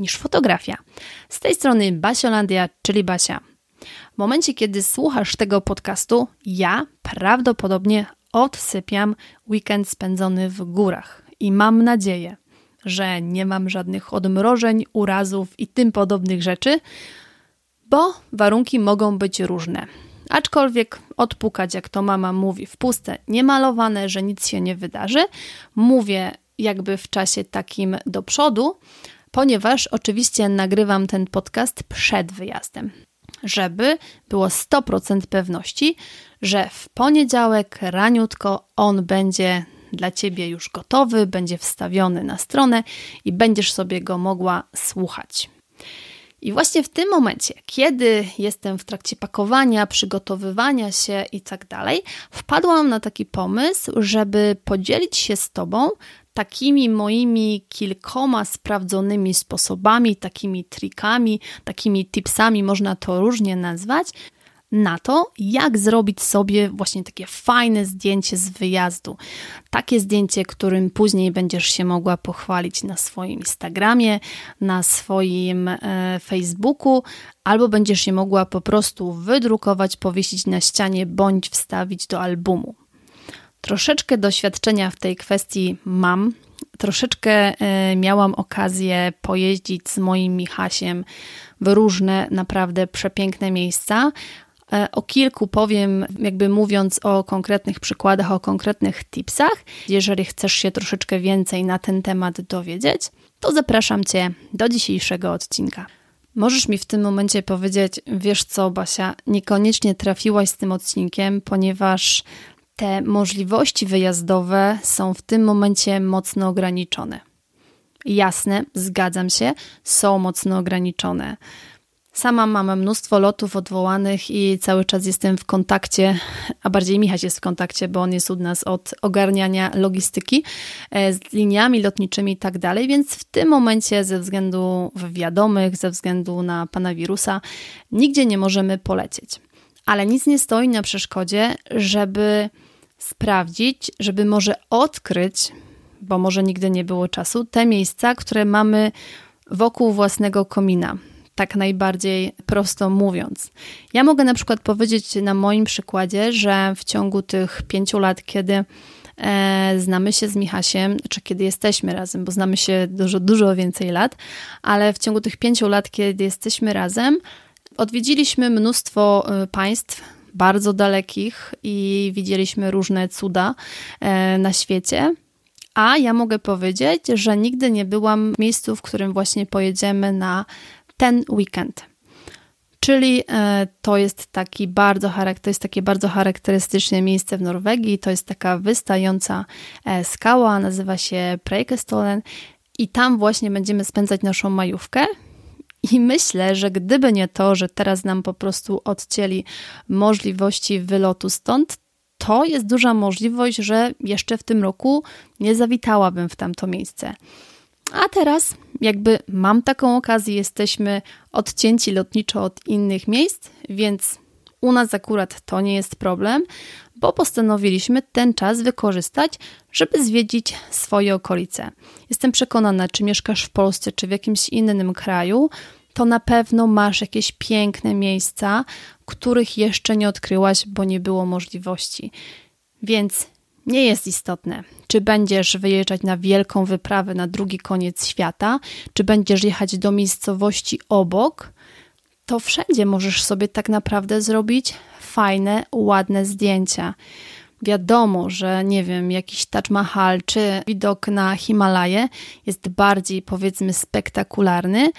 niż fotografia. Z tej strony Basiolandia, czyli Basia. W momencie, kiedy słuchasz tego podcastu, ja prawdopodobnie odsypiam weekend spędzony w górach i mam nadzieję, że nie mam żadnych odmrożeń, urazów i tym podobnych rzeczy, bo warunki mogą być różne. Aczkolwiek odpukać, jak to mama mówi, w puste, niemalowane, że nic się nie wydarzy, mówię jakby w czasie takim do przodu, ponieważ oczywiście nagrywam ten podcast przed wyjazdem, żeby było 100% pewności, że w poniedziałek raniutko on będzie dla Ciebie już gotowy, będzie wstawiony na stronę i będziesz sobie go mogła słuchać. I właśnie w tym momencie, kiedy jestem w trakcie pakowania, przygotowywania się i tak dalej, wpadłam na taki pomysł, żeby podzielić się z Tobą takimi moimi kilkoma sprawdzonymi sposobami, takimi trikami, takimi tipsami, można to różnie nazwać, na to, jak zrobić sobie właśnie takie fajne zdjęcie z wyjazdu. Takie zdjęcie, którym później będziesz się mogła pochwalić na swoim Instagramie, na swoim e, Facebooku, albo będziesz się mogła po prostu wydrukować, powiesić na ścianie bądź wstawić do albumu. Troszeczkę doświadczenia w tej kwestii mam. Troszeczkę e, miałam okazję pojeździć z moim Michasiem w różne naprawdę przepiękne miejsca. E, o kilku powiem, jakby mówiąc o konkretnych przykładach, o konkretnych tipsach. Jeżeli chcesz się troszeczkę więcej na ten temat dowiedzieć, to zapraszam Cię do dzisiejszego odcinka. Możesz mi w tym momencie powiedzieć, wiesz co, Basia, niekoniecznie trafiłaś z tym odcinkiem, ponieważ te możliwości wyjazdowe są w tym momencie mocno ograniczone. Jasne, zgadzam się, są mocno ograniczone. Sama mam mnóstwo lotów odwołanych i cały czas jestem w kontakcie, a bardziej Michał jest w kontakcie, bo on jest u nas od ogarniania logistyki e, z liniami lotniczymi i tak dalej, więc w tym momencie ze względu wiadomych, ze względu na pana wirusa, nigdzie nie możemy polecieć. Ale nic nie stoi na przeszkodzie, żeby sprawdzić, żeby może odkryć, bo może nigdy nie było czasu, te miejsca, które mamy wokół własnego komina tak najbardziej prosto mówiąc. Ja mogę na przykład powiedzieć na moim przykładzie, że w ciągu tych pięciu lat, kiedy e, znamy się z Michasiem, czy kiedy jesteśmy razem, bo znamy się dużo, dużo więcej lat, ale w ciągu tych pięciu lat, kiedy jesteśmy razem, odwiedziliśmy mnóstwo e, państw, bardzo dalekich i widzieliśmy różne cuda e, na świecie. A ja mogę powiedzieć, że nigdy nie byłam w miejscu, w którym właśnie pojedziemy na ten weekend. Czyli e, to jest taki bardzo, to jest takie bardzo charakterystyczne miejsce w Norwegii. To jest taka wystająca e, skała, nazywa się Preikestolen i tam właśnie będziemy spędzać naszą majówkę. I myślę, że gdyby nie to, że teraz nam po prostu odcięli możliwości wylotu stąd, to jest duża możliwość, że jeszcze w tym roku nie zawitałabym w tamto miejsce. A teraz, jakby mam taką okazję, jesteśmy odcięci lotniczo od innych miejsc, więc u nas akurat to nie jest problem, bo postanowiliśmy ten czas wykorzystać, żeby zwiedzić swoje okolice. Jestem przekonana, czy mieszkasz w Polsce, czy w jakimś innym kraju, to na pewno masz jakieś piękne miejsca, których jeszcze nie odkryłaś, bo nie było możliwości. Więc nie jest istotne, czy będziesz wyjeżdżać na wielką wyprawę na drugi koniec świata, czy będziesz jechać do miejscowości obok. To wszędzie możesz sobie tak naprawdę zrobić fajne, ładne zdjęcia. Wiadomo, że nie wiem, jakiś Taj Mahal czy widok na Himalaje jest bardziej powiedzmy spektakularny,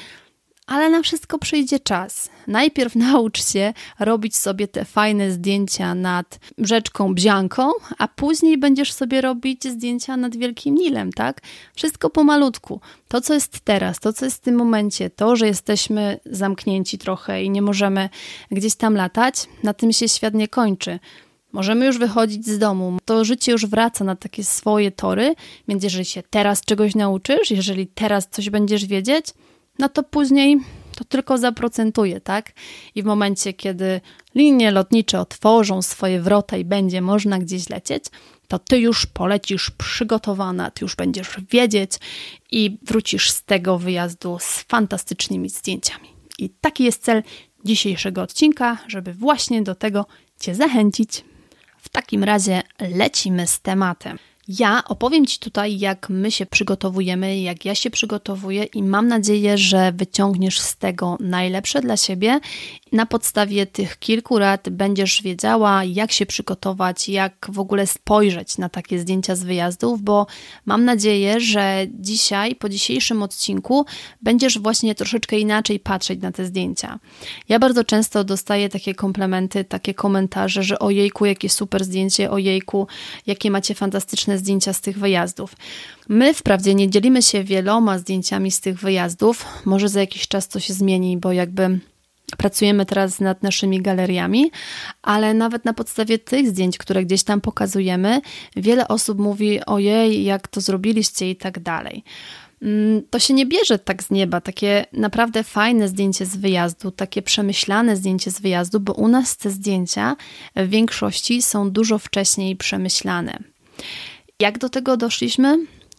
ale na wszystko przyjdzie czas. Najpierw naucz się robić sobie te fajne zdjęcia nad rzeczką Bzianką, a później będziesz sobie robić zdjęcia nad Wielkim Nilem, tak? Wszystko pomalutku. To, co jest teraz, to, co jest w tym momencie, to, że jesteśmy zamknięci trochę i nie możemy gdzieś tam latać, na tym się świat nie kończy. Możemy już wychodzić z domu, to życie już wraca na takie swoje tory, więc jeżeli się teraz czegoś nauczysz, jeżeli teraz coś będziesz wiedzieć, no to później to tylko zaprocentuje, tak? I w momencie, kiedy linie lotnicze otworzą swoje wrota i będzie można gdzieś lecieć, to ty już polecisz przygotowana, ty już będziesz wiedzieć i wrócisz z tego wyjazdu z fantastycznymi zdjęciami. I taki jest cel dzisiejszego odcinka, żeby właśnie do tego Cię zachęcić. W takim razie lecimy z tematem. Ja opowiem Ci tutaj, jak my się przygotowujemy, jak ja się przygotowuję, i mam nadzieję, że wyciągniesz z tego najlepsze dla siebie. Na podstawie tych kilku rad będziesz wiedziała, jak się przygotować, jak w ogóle spojrzeć na takie zdjęcia z wyjazdów, bo mam nadzieję, że dzisiaj, po dzisiejszym odcinku, będziesz właśnie troszeczkę inaczej patrzeć na te zdjęcia. Ja bardzo często dostaję takie komplementy, takie komentarze, że ojejku, jakie super zdjęcie, ojejku, jakie macie fantastyczne zdjęcia z tych wyjazdów. My wprawdzie nie dzielimy się wieloma zdjęciami z tych wyjazdów. Może za jakiś czas to się zmieni, bo jakby Pracujemy teraz nad naszymi galeriami, ale nawet na podstawie tych zdjęć, które gdzieś tam pokazujemy, wiele osób mówi: Ojej, jak to zrobiliście, i tak dalej. Mm, to się nie bierze tak z nieba, takie naprawdę fajne zdjęcie z wyjazdu, takie przemyślane zdjęcie z wyjazdu, bo u nas te zdjęcia w większości są dużo wcześniej przemyślane. Jak do tego doszliśmy?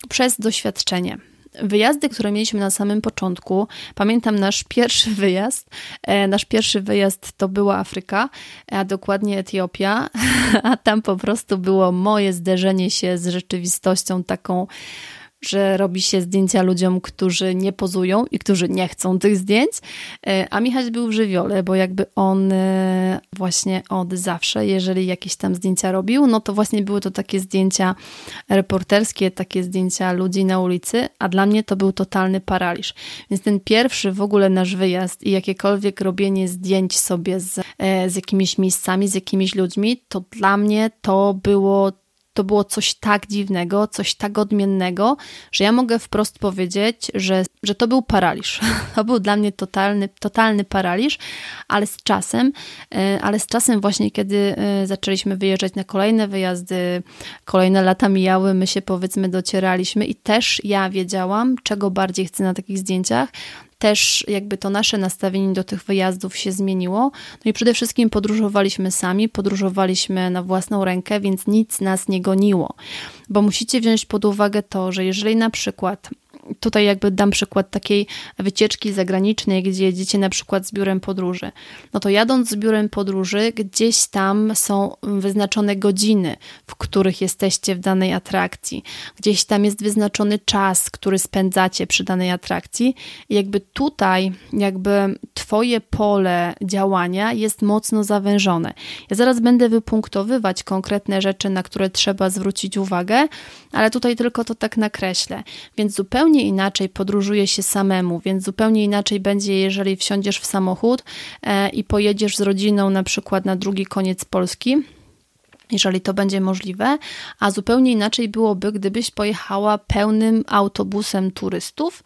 Przez doświadczenie. Wyjazdy, które mieliśmy na samym początku, pamiętam nasz pierwszy wyjazd. E, nasz pierwszy wyjazd to była Afryka, a dokładnie Etiopia, a tam po prostu było moje zderzenie się z rzeczywistością taką że robi się zdjęcia ludziom, którzy nie pozują i którzy nie chcą tych zdjęć. E, a Michał był w żywiole, bo jakby on e, właśnie od zawsze, jeżeli jakieś tam zdjęcia robił, no to właśnie były to takie zdjęcia reporterskie, takie zdjęcia ludzi na ulicy, a dla mnie to był totalny paraliż. Więc ten pierwszy w ogóle nasz wyjazd i jakiekolwiek robienie zdjęć sobie z, e, z jakimiś miejscami, z jakimiś ludźmi, to dla mnie to było to było coś tak dziwnego, coś tak odmiennego, że ja mogę wprost powiedzieć, że, że to był paraliż. To był dla mnie totalny, totalny paraliż, ale z czasem, e, ale z czasem właśnie, kiedy e, zaczęliśmy wyjeżdżać na kolejne wyjazdy, kolejne lata mijały, my się powiedzmy docieraliśmy i też ja wiedziałam, czego bardziej chcę na takich zdjęciach, też jakby to nasze nastawienie do tych wyjazdów się zmieniło. No i przede wszystkim podróżowaliśmy sami, podróżowaliśmy na własną rękę, więc nic nas nie goniło. Bo musicie wziąć pod uwagę to, że jeżeli na przykład tutaj jakby dam przykład takiej wycieczki zagranicznej, gdzie jedziecie na przykład z biurem podróży. No to jadąc z biurem podróży, gdzieś tam są wyznaczone godziny, w których jesteście w danej atrakcji. Gdzieś tam jest wyznaczony czas, który spędzacie przy danej atrakcji. I jakby tutaj, jakby Twoje pole działania jest mocno zawężone. Ja zaraz będę wypunktowywać konkretne rzeczy, na które trzeba zwrócić uwagę, ale tutaj tylko to tak nakreślę. Więc zupełnie inaczej podróżuje się samemu, więc zupełnie inaczej będzie, jeżeli wsiądziesz w samochód e, i pojedziesz z rodziną na przykład na drugi koniec Polski jeżeli to będzie możliwe, a zupełnie inaczej byłoby, gdybyś pojechała pełnym autobusem turystów,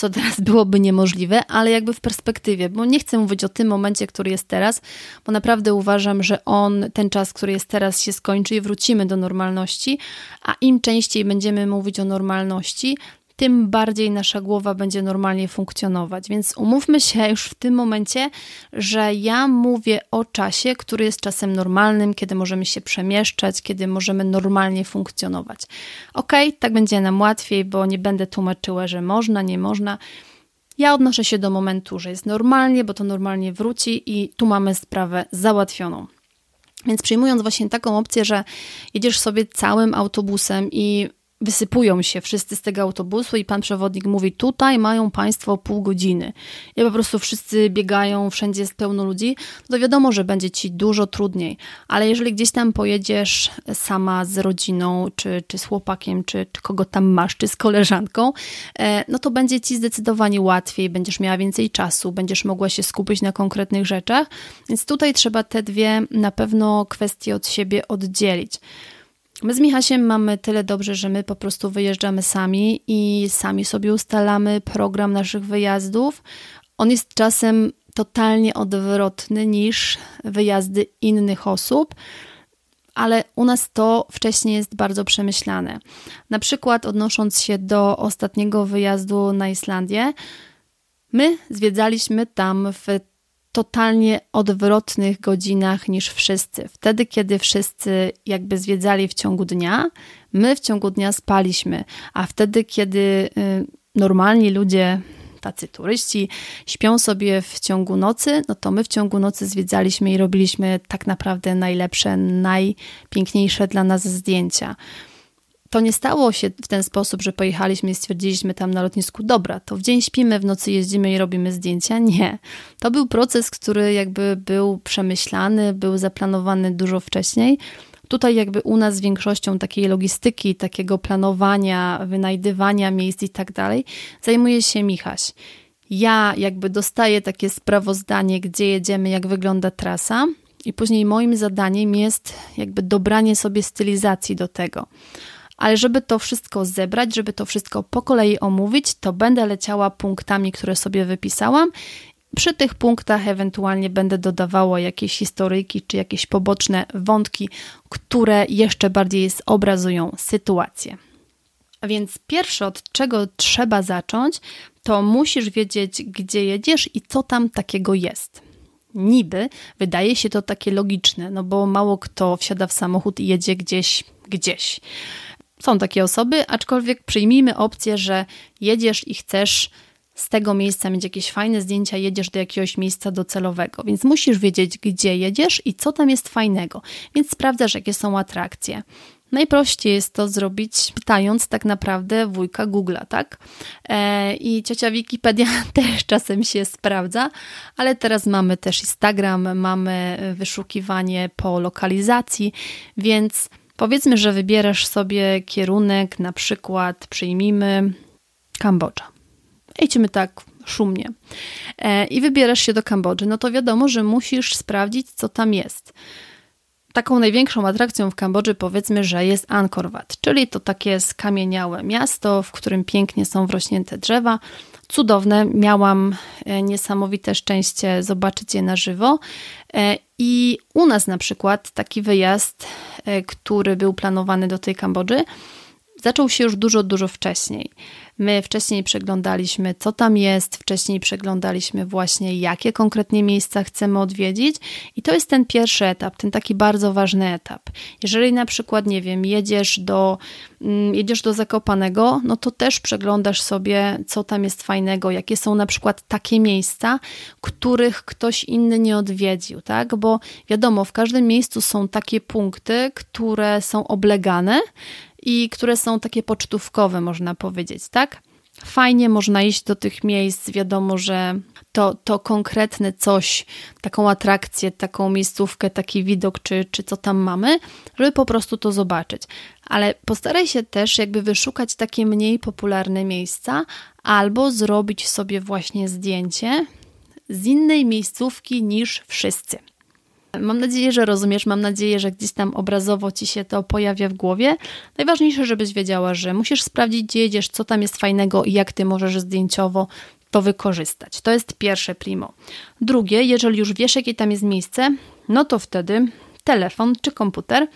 co teraz byłoby niemożliwe, ale jakby w perspektywie, bo nie chcę mówić o tym momencie, który jest teraz, bo naprawdę uważam, że on, ten czas, który jest teraz, się skończy i wrócimy do normalności, a im częściej będziemy mówić o normalności, tym bardziej nasza głowa będzie normalnie funkcjonować. Więc umówmy się już w tym momencie, że ja mówię o czasie, który jest czasem normalnym, kiedy możemy się przemieszczać, kiedy możemy normalnie funkcjonować. Ok, tak będzie nam łatwiej, bo nie będę tłumaczyła, że można, nie można. Ja odnoszę się do momentu, że jest normalnie, bo to normalnie wróci i tu mamy sprawę załatwioną. Więc przyjmując właśnie taką opcję, że jedziesz sobie całym autobusem i wysypują się wszyscy z tego autobusu i pan przewodnik mówi: Tutaj mają państwo pół godziny. I po prostu wszyscy biegają, wszędzie jest pełno ludzi, to wiadomo, że będzie ci dużo trudniej. Ale jeżeli gdzieś tam pojedziesz sama z rodziną, czy, czy z chłopakiem, czy, czy kogo tam masz, czy z koleżanką, e, no to będzie ci zdecydowanie łatwiej, będziesz miała więcej czasu, będziesz mogła się skupić na konkretnych rzeczach. Więc tutaj trzeba te dwie na pewno kwestie od siebie oddzielić. My z Michasiem mamy tyle dobrze, że my po prostu wyjeżdżamy sami i sami sobie ustalamy program naszych wyjazdów. On jest czasem totalnie odwrotny niż wyjazdy innych osób, ale u nas to wcześniej jest bardzo przemyślane. Na przykład odnosząc się do ostatniego wyjazdu na Islandię, my zwiedzaliśmy tam w totalnie odwrotnych godzinach niż wszyscy. Wtedy, kiedy wszyscy jakby zwiedzali w ciągu dnia, my w ciągu dnia spaliśmy, a wtedy, kiedy y, normalni ludzie, tacy turyści, śpią sobie w ciągu nocy, no to my w ciągu nocy zwiedzaliśmy i robiliśmy tak naprawdę najlepsze, najpiękniejsze dla nas zdjęcia to nie stało się w ten sposób, że pojechaliśmy i stwierdziliśmy tam na lotnisku, dobra, to w dzień śpimy, w nocy jeździmy i robimy zdjęcia. Nie. To był proces, który jakby był przemyślany, był zaplanowany dużo wcześniej. Tutaj jakby u nas większością takiej logistyki, takiego planowania, wynajdywania miejsc i tak dalej zajmuje się Michaś. Ja jakby dostaję takie sprawozdanie, gdzie jedziemy, jak wygląda trasa i później moim zadaniem jest jakby dobranie sobie stylizacji do tego ale żeby to wszystko zebrać, żeby to wszystko po kolei omówić, to będę leciała punktami, które sobie wypisałam. Przy tych punktach ewentualnie będę dodawała jakieś historyjki czy jakieś poboczne wątki, które jeszcze bardziej zobrazują sytuację. A więc pierwsze, od czego trzeba zacząć, to musisz wiedzieć, gdzie jedziesz i co tam takiego jest. Niby wydaje się to takie logiczne, no bo mało kto wsiada w samochód i jedzie gdzieś, gdzieś. Są takie osoby, aczkolwiek przyjmijmy opcję, że jedziesz i chcesz z tego miejsca mieć jakieś fajne zdjęcia, jedziesz do jakiegoś miejsca docelowego, więc musisz wiedzieć, gdzie jedziesz i co tam jest fajnego, więc sprawdzasz, jakie są atrakcje. Najprościej jest to zrobić pytając tak naprawdę wujka Google'a, tak? E, I ciocia Wikipedia też czasem się sprawdza, ale teraz mamy też Instagram, mamy wyszukiwanie po lokalizacji, więc Powiedzmy, że wybierasz sobie kierunek, na przykład przyjmijmy Kambodża. Idźmy tak szumnie. E, I wybierasz się do Kambodży, no to wiadomo, że musisz sprawdzić, co tam jest. Taką największą atrakcją w Kambodży powiedzmy, że jest Angkor Wat, czyli to takie skamieniałe miasto, w którym pięknie są wrośnięte drzewa. Cudowne, miałam e, niesamowite szczęście zobaczyć je na żywo. E, I u nas na przykład taki wyjazd, który był planowany do tej Kambodży, zaczął się już dużo, dużo wcześniej. My wcześniej przeglądaliśmy, co tam jest, wcześniej przeglądaliśmy właśnie, jakie konkretnie miejsca chcemy odwiedzić, i to jest ten pierwszy etap, ten taki bardzo ważny etap. Jeżeli na przykład, nie wiem, jedziesz do, mm, jedziesz do Zakopanego, no to też przeglądasz sobie, co tam jest fajnego, jakie są na przykład takie miejsca, których ktoś inny nie odwiedził, tak? Bo wiadomo, w każdym miejscu są takie punkty, które są oblegane i które są takie pocztówkowe, można powiedzieć, tak? Fajnie można iść do tych miejsc, wiadomo, że to, to konkretne coś, taką atrakcję, taką miejscówkę, taki widok, czy, czy co tam mamy, żeby po prostu to zobaczyć. Ale postaraj się też jakby wyszukać takie mniej popularne miejsca, albo zrobić sobie właśnie zdjęcie z innej miejscówki niż wszyscy. Mam nadzieję, że rozumiesz, mam nadzieję, że gdzieś tam obrazowo ci się to pojawia w głowie. Najważniejsze, żebyś wiedziała, że musisz sprawdzić, gdzie jedziesz, co tam jest fajnego i jak ty możesz zdjęciowo to wykorzystać. To jest pierwsze primo. Drugie, jeżeli już wiesz, jakie tam jest miejsce, no to wtedy telefon czy komputer.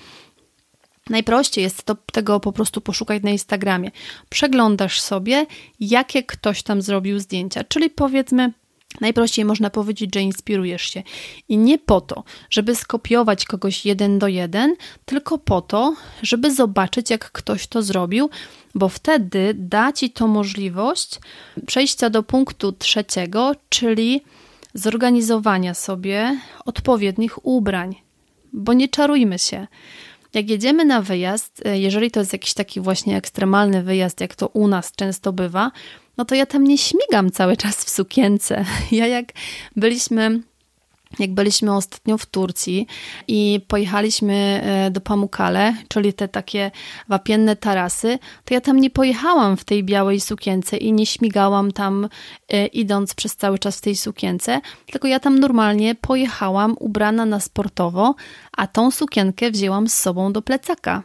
Najprościej jest to, tego po prostu poszukać na Instagramie. Przeglądasz sobie, jakie ktoś tam zrobił zdjęcia, czyli powiedzmy Najprościej można powiedzieć, że inspirujesz się. I nie po to, żeby skopiować kogoś jeden do jeden, tylko po to, żeby zobaczyć, jak ktoś to zrobił, bo wtedy da ci to możliwość przejścia do punktu trzeciego, czyli zorganizowania sobie odpowiednich ubrań. Bo nie czarujmy się. jak jedziemy na wyjazd, e, jeżeli to jest jakiś taki właśnie ekstremalny wyjazd, jak to u nas często bywa, no to ja tam nie śmigam cały czas w sukience. Ja jak byliśmy jak byliśmy ostatnio w Turcji i pojechaliśmy e, do Pamukkale, czyli te takie wapienne tarasy, to ja tam nie pojechałam w tej białej sukience i nie śmigałam tam e, idąc przez cały czas w tej sukience, tylko ja tam normalnie pojechałam ubrana na sportowo, a tą sukienkę wzięłam z sobą do plecaka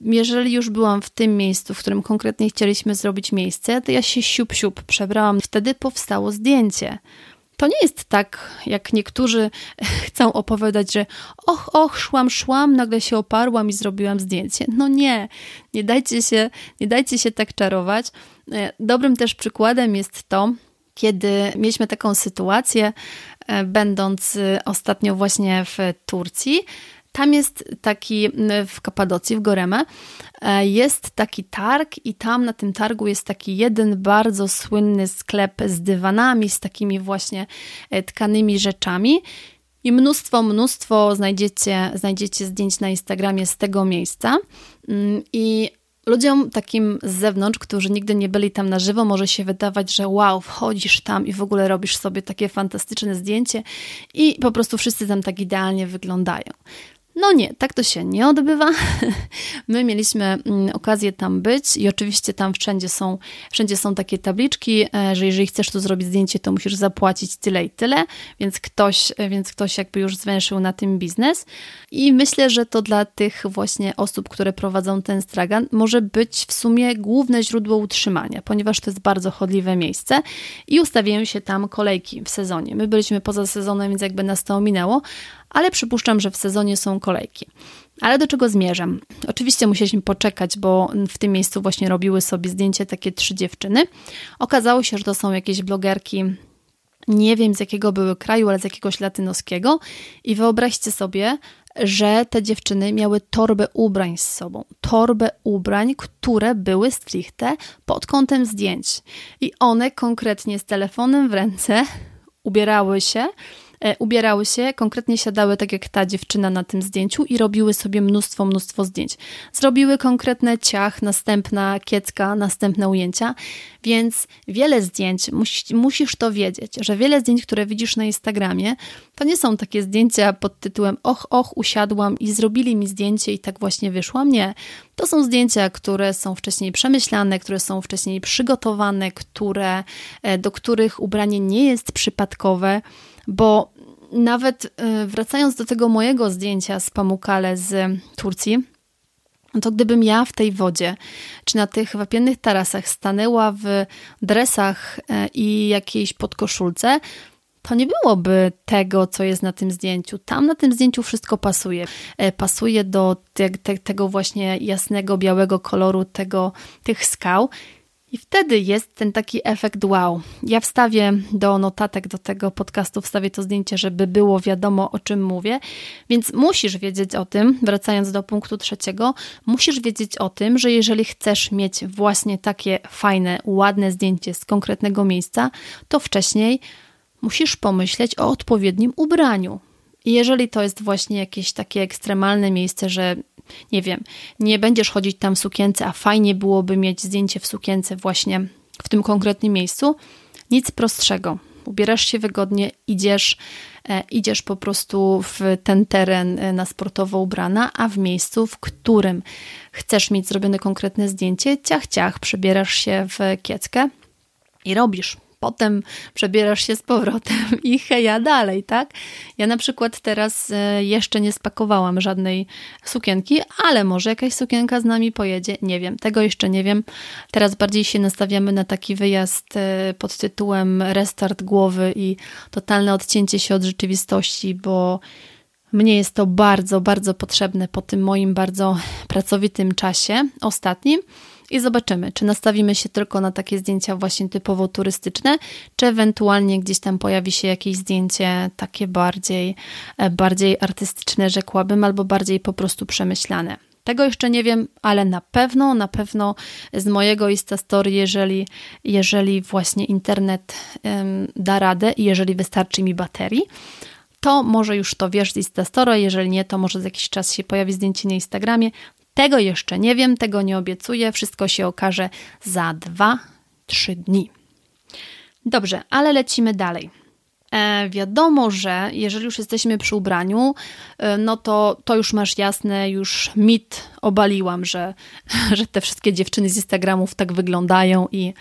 jeżeli już byłam w tym miejscu, w którym konkretnie chcieliśmy zrobić miejsce, to ja się siup-siup przebrałam. Wtedy powstało zdjęcie. To nie jest tak, jak niektórzy chcą opowiadać, że och, och, szłam, szłam, nagle się oparłam i zrobiłam zdjęcie. No nie, nie dajcie się, nie dajcie się tak czarować. E, dobrym też przykładem jest to, kiedy mieliśmy taką sytuację, e, będąc e, ostatnio właśnie w Turcji, tam jest taki, w Kapadocji, w Goreme, jest taki targ i tam na tym targu jest taki jeden bardzo słynny sklep z dywanami, z takimi właśnie e, tkanymi rzeczami. I mnóstwo, mnóstwo znajdziecie, znajdziecie zdjęć na Instagramie z tego miejsca. Mm, I ludziom takim z zewnątrz, którzy nigdy nie byli tam na żywo, może się wydawać, że wow, wchodzisz tam i w ogóle robisz sobie takie fantastyczne zdjęcie i po prostu wszyscy tam tak idealnie wyglądają. No nie, tak to się nie odbywa. My mieliśmy mm, okazję tam być i oczywiście tam wszędzie są, wszędzie są takie tabliczki, e, że jeżeli chcesz tu zrobić zdjęcie, to musisz zapłacić tyle i tyle, więc ktoś, e, więc ktoś jakby już zwęszył na tym biznes. I myślę, że to dla tych właśnie osób, które prowadzą ten stragan, może być w sumie główne źródło utrzymania, ponieważ to jest bardzo chodliwe miejsce i ustawiają się tam kolejki w sezonie. My byliśmy poza sezonem, więc jakby nas to ominęło, ale przypuszczam, że w sezonie są kolejki. Ale do czego zmierzam? Oczywiście musieliśmy poczekać, bo w tym miejscu właśnie robiły sobie zdjęcie takie trzy dziewczyny. Okazało się, że to są jakieś blogerki nie wiem z jakiego były kraju, ale z jakiegoś latynoskiego. I wyobraźcie sobie, że te dziewczyny miały torbę ubrań z sobą. Torbę ubrań, które były stricte pod kątem zdjęć. I one konkretnie z telefonem w ręce ubierały się ubierały się, konkretnie siadały tak jak ta dziewczyna na tym zdjęciu i robiły sobie mnóstwo, mnóstwo zdjęć. Zrobiły konkretne ciach, następna kiecka, następne ujęcia, więc wiele zdjęć, musisz to wiedzieć, że wiele zdjęć, które widzisz na Instagramie, to nie są takie zdjęcia pod tytułem och, och, usiadłam i zrobili mi zdjęcie i tak właśnie wyszłam. Nie. To są zdjęcia, które są wcześniej przemyślane, które są wcześniej przygotowane, które, e, do których ubranie nie jest przypadkowe, bo nawet y, wracając do tego mojego zdjęcia z Pamukkale z Turcji, to gdybym ja w tej wodzie, czy na tych wapiennych tarasach stanęła w dresach y, i jakiejś podkoszulce, to nie byłoby tego, co jest na tym zdjęciu. Tam na tym zdjęciu wszystko pasuje. Y, pasuje do te, te, tego właśnie jasnego, białego koloru tego, tych skał. I wtedy jest ten taki efekt wow. Ja wstawię do notatek do tego podcastu, wstawię to zdjęcie, żeby było wiadomo o czym mówię. Więc musisz wiedzieć o tym, wracając do punktu trzeciego, musisz wiedzieć o tym, że jeżeli chcesz mieć właśnie takie fajne, ładne zdjęcie z konkretnego miejsca, to wcześniej musisz pomyśleć o odpowiednim ubraniu. I jeżeli to jest właśnie jakieś takie ekstremalne miejsce, że nie wiem, nie będziesz chodzić tam w sukience, a fajnie byłoby mieć zdjęcie w sukience właśnie w tym konkretnym miejscu, nic prostszego. Ubierasz się wygodnie, idziesz, e, idziesz po prostu w ten teren e, na sportowo ubrana, a w miejscu, w którym chcesz mieć zrobione konkretne zdjęcie, ciach, ciach, przebierasz się w kieckę i robisz potem przebierasz się z powrotem i heja dalej, tak? Ja na przykład teraz e, jeszcze nie spakowałam żadnej sukienki, ale może jakaś sukienka z nami pojedzie, nie wiem, tego jeszcze nie wiem. Teraz bardziej się nastawiamy na taki wyjazd e, pod tytułem restart głowy i totalne odcięcie się od rzeczywistości, bo mnie jest to bardzo, bardzo potrzebne po tym moim bardzo pracowitym czasie ostatnim i zobaczymy, czy nastawimy się tylko na takie zdjęcia właśnie typowo turystyczne, czy ewentualnie gdzieś tam pojawi się jakieś zdjęcie takie bardziej, e, bardziej artystyczne, rzekłabym, albo bardziej po prostu przemyślane. Tego jeszcze nie wiem, ale na pewno, na pewno z mojego Instastory, jeżeli, jeżeli właśnie internet um, da radę i jeżeli wystarczy mi baterii, to może już to wiesz z Instastory, jeżeli nie, to może za jakiś czas się pojawi zdjęcie na Instagramie. Tego jeszcze nie wiem, tego nie obiecuję, wszystko się okaże za 2-3 dni. Dobrze, ale lecimy dalej. E, wiadomo, że jeżeli już jesteśmy przy ubraniu, e, no to, to już masz jasne, już mit obaliłam, że, że te wszystkie dziewczyny z Instagramów tak wyglądają i,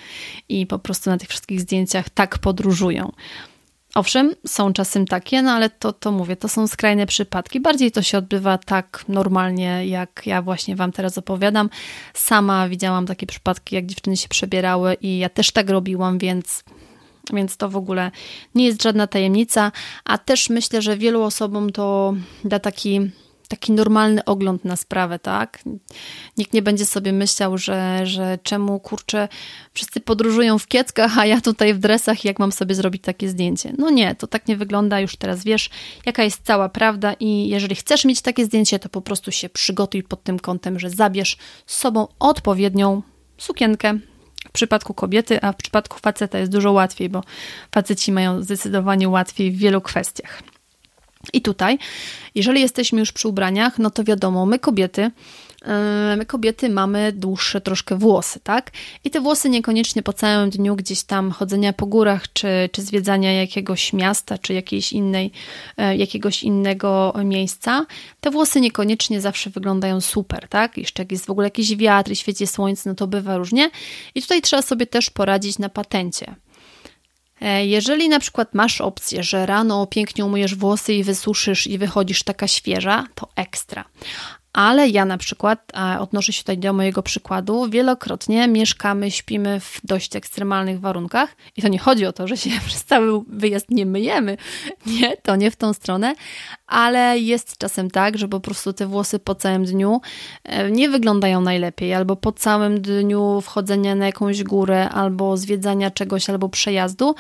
i po prostu na tych wszystkich zdjęciach tak podróżują. Owszem, są czasem takie, no ale to, to mówię, to są skrajne przypadki. Bardziej to się odbywa tak normalnie, jak ja właśnie Wam teraz opowiadam. Sama widziałam takie przypadki, jak dziewczyny się przebierały i ja też tak robiłam, więc więc to w ogóle nie jest żadna tajemnica, a też myślę, że wielu osobom to da taki, taki normalny ogląd na sprawę, tak? Nikt nie będzie sobie myślał, że, że czemu kurczę, wszyscy podróżują w kieckach, a ja tutaj w dresach, jak mam sobie zrobić takie zdjęcie? No nie, to tak nie wygląda, już teraz wiesz, jaka jest cała prawda i jeżeli chcesz mieć takie zdjęcie, to po prostu się przygotuj pod tym kątem, że zabierz z sobą odpowiednią sukienkę, w przypadku kobiety, a w przypadku faceta jest dużo łatwiej, bo faceci mają zdecydowanie łatwiej w wielu kwestiach. I tutaj, jeżeli jesteśmy już przy ubraniach, no to wiadomo, my kobiety my kobiety mamy dłuższe troszkę włosy, tak? I te włosy niekoniecznie po całym dniu gdzieś tam chodzenia po górach, czy, czy zwiedzania jakiegoś miasta, czy jakiejś innej, e, jakiegoś innego miejsca, te włosy niekoniecznie zawsze wyglądają super, tak? Jeszcze jak jest w ogóle jakiś wiatr i świeci słońce, no to bywa różnie. I tutaj trzeba sobie też poradzić na patencie. E, jeżeli na przykład masz opcję, że rano pięknie umyjesz włosy i wysuszysz i wychodzisz taka świeża, to ekstra. Ale ja na przykład, odnoszę się tutaj do mojego przykładu, wielokrotnie mieszkamy, śpimy w dość ekstremalnych warunkach i to nie chodzi o to, że się przez cały wyjazd nie myjemy. Nie, to nie w tą stronę, ale jest czasem tak, że po prostu te włosy po całym dniu e, nie wyglądają najlepiej, albo po całym dniu wchodzenia na jakąś górę, albo zwiedzania czegoś, albo przejazdu,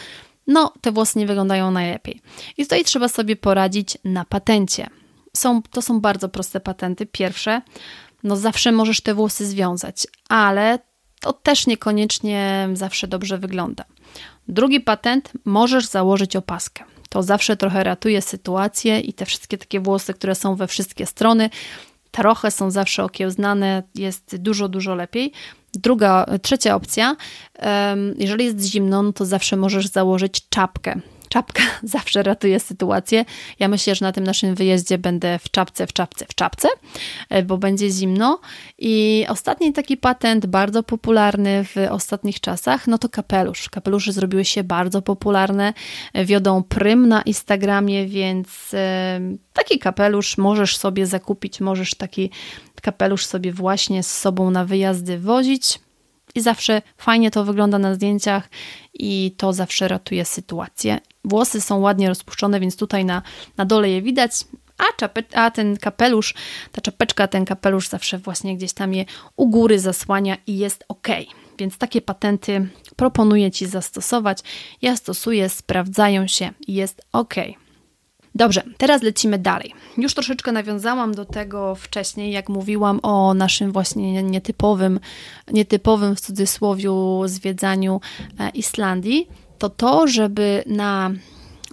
no te włosy nie wyglądają najlepiej. I tutaj trzeba sobie poradzić na patencie są, to są bardzo proste patenty. Pierwsze, no zawsze możesz te włosy związać, ale to też niekoniecznie zawsze dobrze wygląda. Drugi patent, możesz założyć opaskę. To zawsze trochę ratuje sytuację i te wszystkie takie włosy, które są we wszystkie strony, trochę są zawsze okiełznane, jest dużo, dużo lepiej. Druga, trzecia opcja, jeżeli jest zimno, no to zawsze możesz założyć czapkę czapka zawsze ratuje sytuację. Ja myślę, że na tym naszym wyjeździe będę w czapce, w czapce, w czapce, e, bo będzie zimno. I ostatni taki patent, bardzo popularny w ostatnich czasach, no to kapelusz. Kapelusze zrobiły się bardzo popularne, wiodą prym na Instagramie, więc e, taki kapelusz możesz sobie zakupić, możesz taki kapelusz sobie właśnie z sobą na wyjazdy wozić. I zawsze fajnie to wygląda na zdjęciach i to zawsze ratuje sytuację. Włosy są ładnie rozpuszczone, więc tutaj na, na dole je widać, a, czape, a ten kapelusz, ta czapeczka, ten kapelusz zawsze właśnie gdzieś tam je u góry zasłania i jest ok. Więc takie patenty proponuję Ci zastosować. Ja stosuję, sprawdzają się i jest ok. Dobrze, teraz lecimy dalej. Już troszeczkę nawiązałam do tego wcześniej, jak mówiłam o naszym właśnie nietypowym, nietypowym w cudzysłowiu zwiedzaniu e, Islandii. To to, żeby na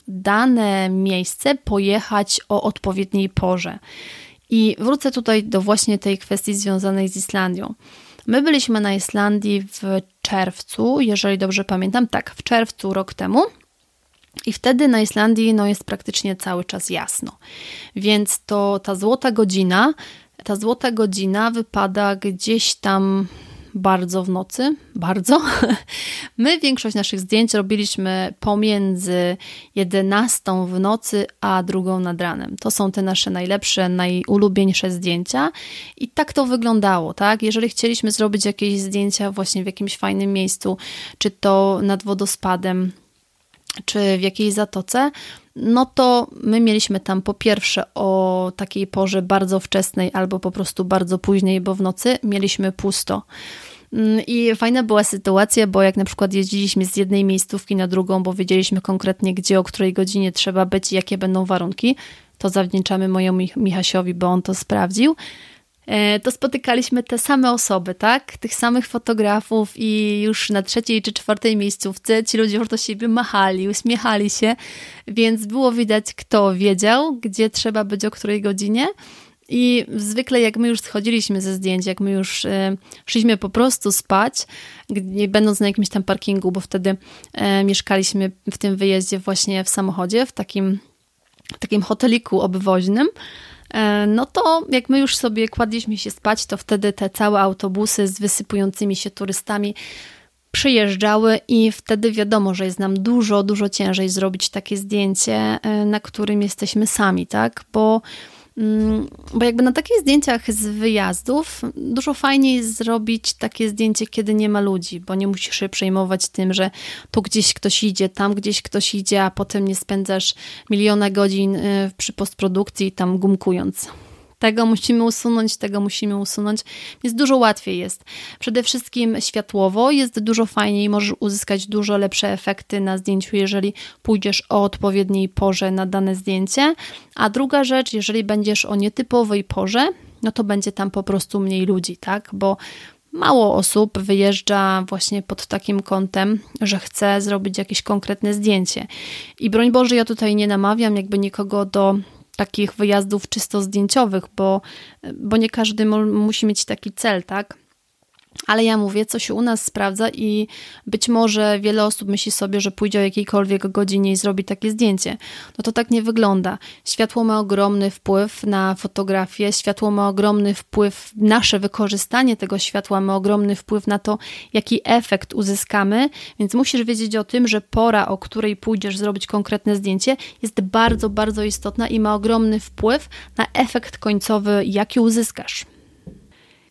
dane miejsce pojechać o odpowiedniej porze. I wrócę tutaj do właśnie tej kwestii związanej z Islandią. My byliśmy na Islandii w czerwcu, jeżeli dobrze pamiętam, tak, w czerwcu rok temu. I wtedy na Islandii no, jest praktycznie cały czas jasno. Więc to ta złota godzina, ta złota godzina wypada gdzieś tam bardzo w nocy, bardzo. My większość naszych zdjęć robiliśmy pomiędzy 11 w nocy a drugą nad ranem. To są te nasze najlepsze, najulubieńsze zdjęcia i tak to wyglądało, tak? Jeżeli chcieliśmy zrobić jakieś zdjęcia właśnie w jakimś fajnym miejscu, czy to nad wodospadem, czy w jakiejś zatoce, no to my mieliśmy tam po pierwsze o takiej porze bardzo wczesnej albo po prostu bardzo późnej, bo w nocy mieliśmy pusto. Mm, I fajna była sytuacja, bo jak na przykład jeździliśmy z jednej miejscówki na drugą, bo wiedzieliśmy konkretnie, gdzie, o której godzinie trzeba być i jakie będą warunki, to zawdzięczamy mojemu Michasiowi, bo on to sprawdził. E, to spotykaliśmy te same osoby, tak? Tych samych fotografów i już na trzeciej czy czwartej miejscówce ci ludzie już do siebie machali, uśmiechali się, więc było widać, kto wiedział, gdzie trzeba być o której godzinie. I zwykle jak my już schodziliśmy ze zdjęć, jak my już e, szliśmy po prostu spać, nie będąc na jakimś tam parkingu, bo wtedy e, mieszkaliśmy w tym wyjeździe właśnie w samochodzie, w takim, w takim hoteliku obwoźnym, no to jak my już sobie kładliśmy się spać, to wtedy te całe autobusy z wysypującymi się turystami przyjeżdżały i wtedy wiadomo, że jest nam dużo, dużo ciężej zrobić takie zdjęcie, e, na którym jesteśmy sami, tak? Bo bo jakby na takich zdjęciach z wyjazdów dużo fajniej zrobić takie zdjęcie, kiedy nie ma ludzi, bo nie musisz się przejmować tym, że tu gdzieś ktoś idzie, tam gdzieś ktoś idzie, a potem nie spędzasz miliona godzin y, przy postprodukcji tam gumkując tego musimy usunąć, tego musimy usunąć, więc dużo łatwiej jest. Przede wszystkim światłowo jest dużo fajniej, możesz uzyskać dużo lepsze efekty na zdjęciu, jeżeli pójdziesz o odpowiedniej porze na dane zdjęcie. A druga rzecz, jeżeli będziesz o nietypowej porze, no to będzie tam po prostu mniej ludzi, tak? Bo mało osób wyjeżdża właśnie pod takim kątem, że chce zrobić jakieś konkretne zdjęcie. I broń Boże, ja tutaj nie namawiam jakby nikogo do takich wyjazdów czysto zdjęciowych, bo, bo nie każdy musi mieć taki cel, tak? Ale ja mówię, co się u nas sprawdza i być może wiele osób myśli sobie, że pójdzie o jakiejkolwiek godzinie i zrobi takie zdjęcie. No to tak nie wygląda. Światło ma ogromny wpływ na fotografię, światło ma ogromny wpływ, nasze wykorzystanie tego światła ma ogromny wpływ na to, jaki efekt uzyskamy, więc musisz wiedzieć o tym, że pora, o której pójdziesz zrobić konkretne zdjęcie, jest bardzo, bardzo istotna i ma ogromny wpływ na efekt końcowy, jaki uzyskasz.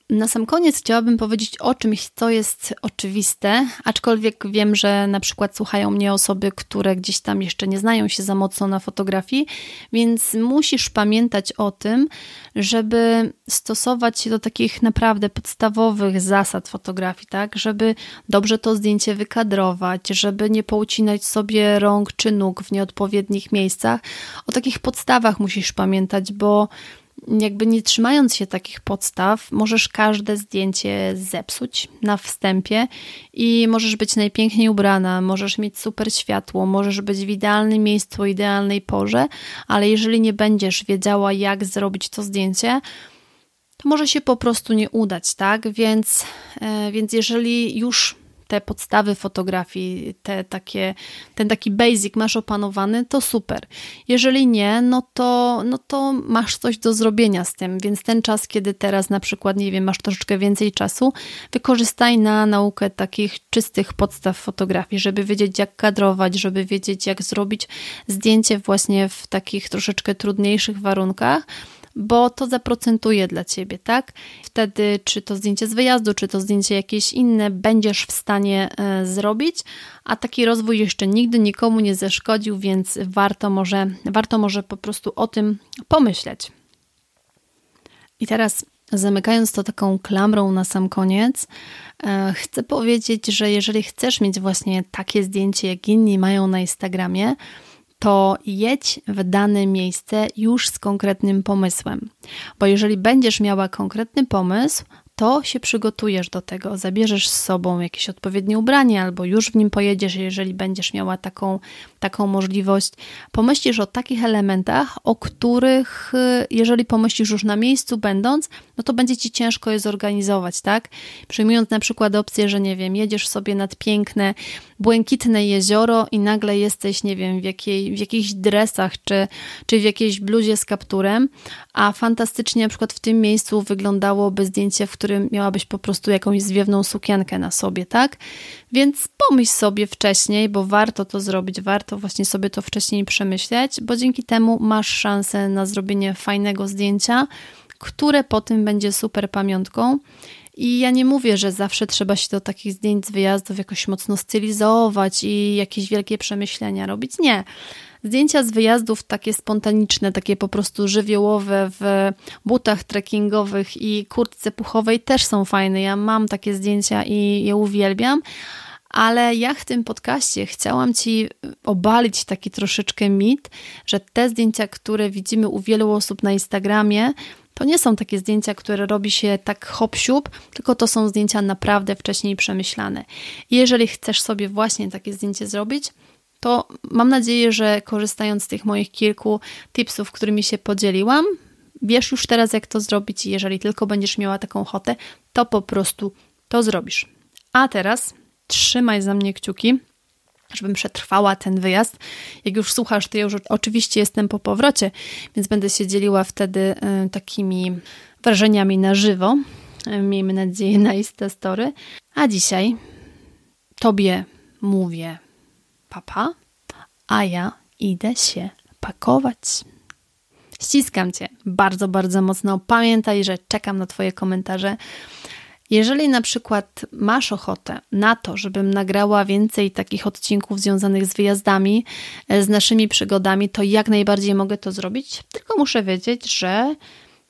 Na sam koniec chciałabym powiedzieć o czymś, co jest oczywiste, aczkolwiek wiem, że na przykład słuchają mnie osoby, które gdzieś tam jeszcze nie znają się za mocno na fotografii, więc musisz pamiętać o tym, żeby stosować się do takich naprawdę podstawowych zasad fotografii, tak, żeby dobrze to zdjęcie wykadrować, żeby nie poucinać sobie rąk czy nóg w nieodpowiednich miejscach. O takich podstawach musisz pamiętać, bo jakby nie trzymając się takich podstaw, możesz każde zdjęcie zepsuć na wstępie i możesz być najpiękniej ubrana, możesz mieć super światło, możesz być w idealnym miejscu, idealnej porze, ale jeżeli nie będziesz wiedziała, jak zrobić to zdjęcie, to może się po prostu nie udać, tak? Więc, e, więc jeżeli już te podstawy fotografii, te takie, ten taki basic masz opanowany, to super. Jeżeli nie, no to, no to masz coś do zrobienia z tym, więc ten czas, kiedy teraz na przykład, nie wiem, masz troszeczkę więcej czasu, wykorzystaj na naukę takich czystych podstaw fotografii, żeby wiedzieć jak kadrować, żeby wiedzieć jak zrobić zdjęcie właśnie w takich troszeczkę trudniejszych warunkach, bo to zaprocentuje dla ciebie, tak? Wtedy, czy to zdjęcie z wyjazdu, czy to zdjęcie jakieś inne, będziesz w stanie e, zrobić, a taki rozwój jeszcze nigdy nikomu nie zaszkodził, więc warto może, warto może po prostu o tym pomyśleć. I teraz Zamykając to taką klamrą na sam koniec, e, chcę powiedzieć, że jeżeli chcesz mieć właśnie takie zdjęcie, jak inni mają na Instagramie, to jedź w dane miejsce już z konkretnym pomysłem. Bo jeżeli będziesz miała konkretny pomysł, to się przygotujesz do tego, zabierzesz z sobą jakieś odpowiednie ubranie, albo już w nim pojedziesz, jeżeli będziesz miała taką, taką możliwość. Pomyślisz o takich elementach, o których, y, jeżeli pomyślisz już na miejscu będąc, no to będzie ci ciężko je zorganizować, tak? Przyjmując na przykład opcję, że nie wiem, jedziesz sobie nad piękne, błękitne jezioro i nagle jesteś, nie wiem, w, jakiej, w jakichś dresach czy, czy w jakiejś bluzie z kapturem, a fantastycznie na przykład w tym miejscu wyglądałoby zdjęcie, w którym miałabyś po prostu jakąś zwiewną sukienkę na sobie, tak? Więc pomyśl sobie wcześniej, bo warto to zrobić, warto właśnie sobie to wcześniej przemyśleć, bo dzięki temu masz szansę na zrobienie fajnego zdjęcia, które potem będzie super pamiątką. I ja nie mówię, że zawsze trzeba się do takich zdjęć z wyjazdów jakoś mocno stylizować i jakieś wielkie przemyślenia robić. Nie. Zdjęcia z wyjazdów takie spontaniczne, takie po prostu żywiołowe w butach trekkingowych i kurtce puchowej też są fajne. Ja mam takie zdjęcia i je uwielbiam, ale ja w tym podcaście chciałam Ci obalić taki troszeczkę mit, że te zdjęcia, które widzimy u wielu osób na Instagramie, To nie są takie zdjęcia, które robi się tak hop tylko to są zdjęcia naprawdę wcześniej przemyślane. Jeżeli chcesz sobie właśnie takie zdjęcie zrobić, to mam nadzieję, że korzystając z tych moich kilku tipsów, którymi się podzieliłam, wiesz już teraz, jak to zrobić, i jeżeli tylko będziesz miała taką ochotę, to po prostu to zrobisz. A teraz trzymaj za mnie kciuki, żebym przetrwała ten wyjazd. Jak już słuchasz, to ja już oczywiście jestem po powrocie, więc będę się dzieliła wtedy y, takimi wrażeniami na żywo. Miejmy nadzieję na Insta Story. A dzisiaj Tobie mówię papa, a ja idę się pakować. Ściskam Cię bardzo, bardzo mocno. Pamiętaj, że czekam na Twoje komentarze. Jeżeli na przykład masz ochotę na to, żebym nagrała więcej takich odcinków związanych z wyjazdami, e, z naszymi przygodami, to jak najbardziej mogę to zrobić. Tylko muszę wiedzieć, że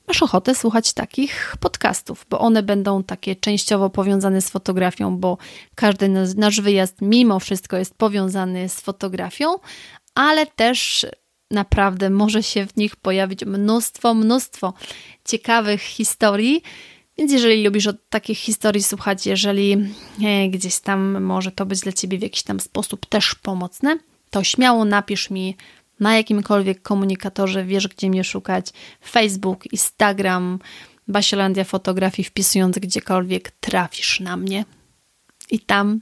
masz ochotę słuchać takich podcastów, bo one będą takie częściowo powiązane z fotografią, bo każdy nasz wyjazd mimo wszystko jest powiązany z fotografią, ale też naprawdę może się w nich pojawić mnóstwo, mnóstwo ciekawych historii. Więc jeżeli lubisz od takich historii słuchać, jeżeli e, gdzieś tam może to być dla Ciebie w jakiś tam sposób też pomocne, to śmiało napisz mi na jakimkolwiek komunikatorze, wiesz gdzie mnie szukać, Facebook, Instagram, Basiolandia Fotografii, wpisując gdziekolwiek trafisz na mnie. I tam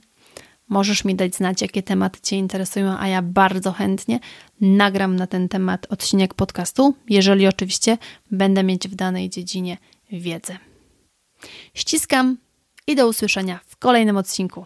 możesz mi dać znać, jakie tematy Cię interesują, a ja bardzo chętnie nagram na ten temat odcinek podcastu, jeżeli oczywiście będę mieć w danej dziedzinie wiedzę. Ściskam i do usłyszenia w kolejnym odcinku.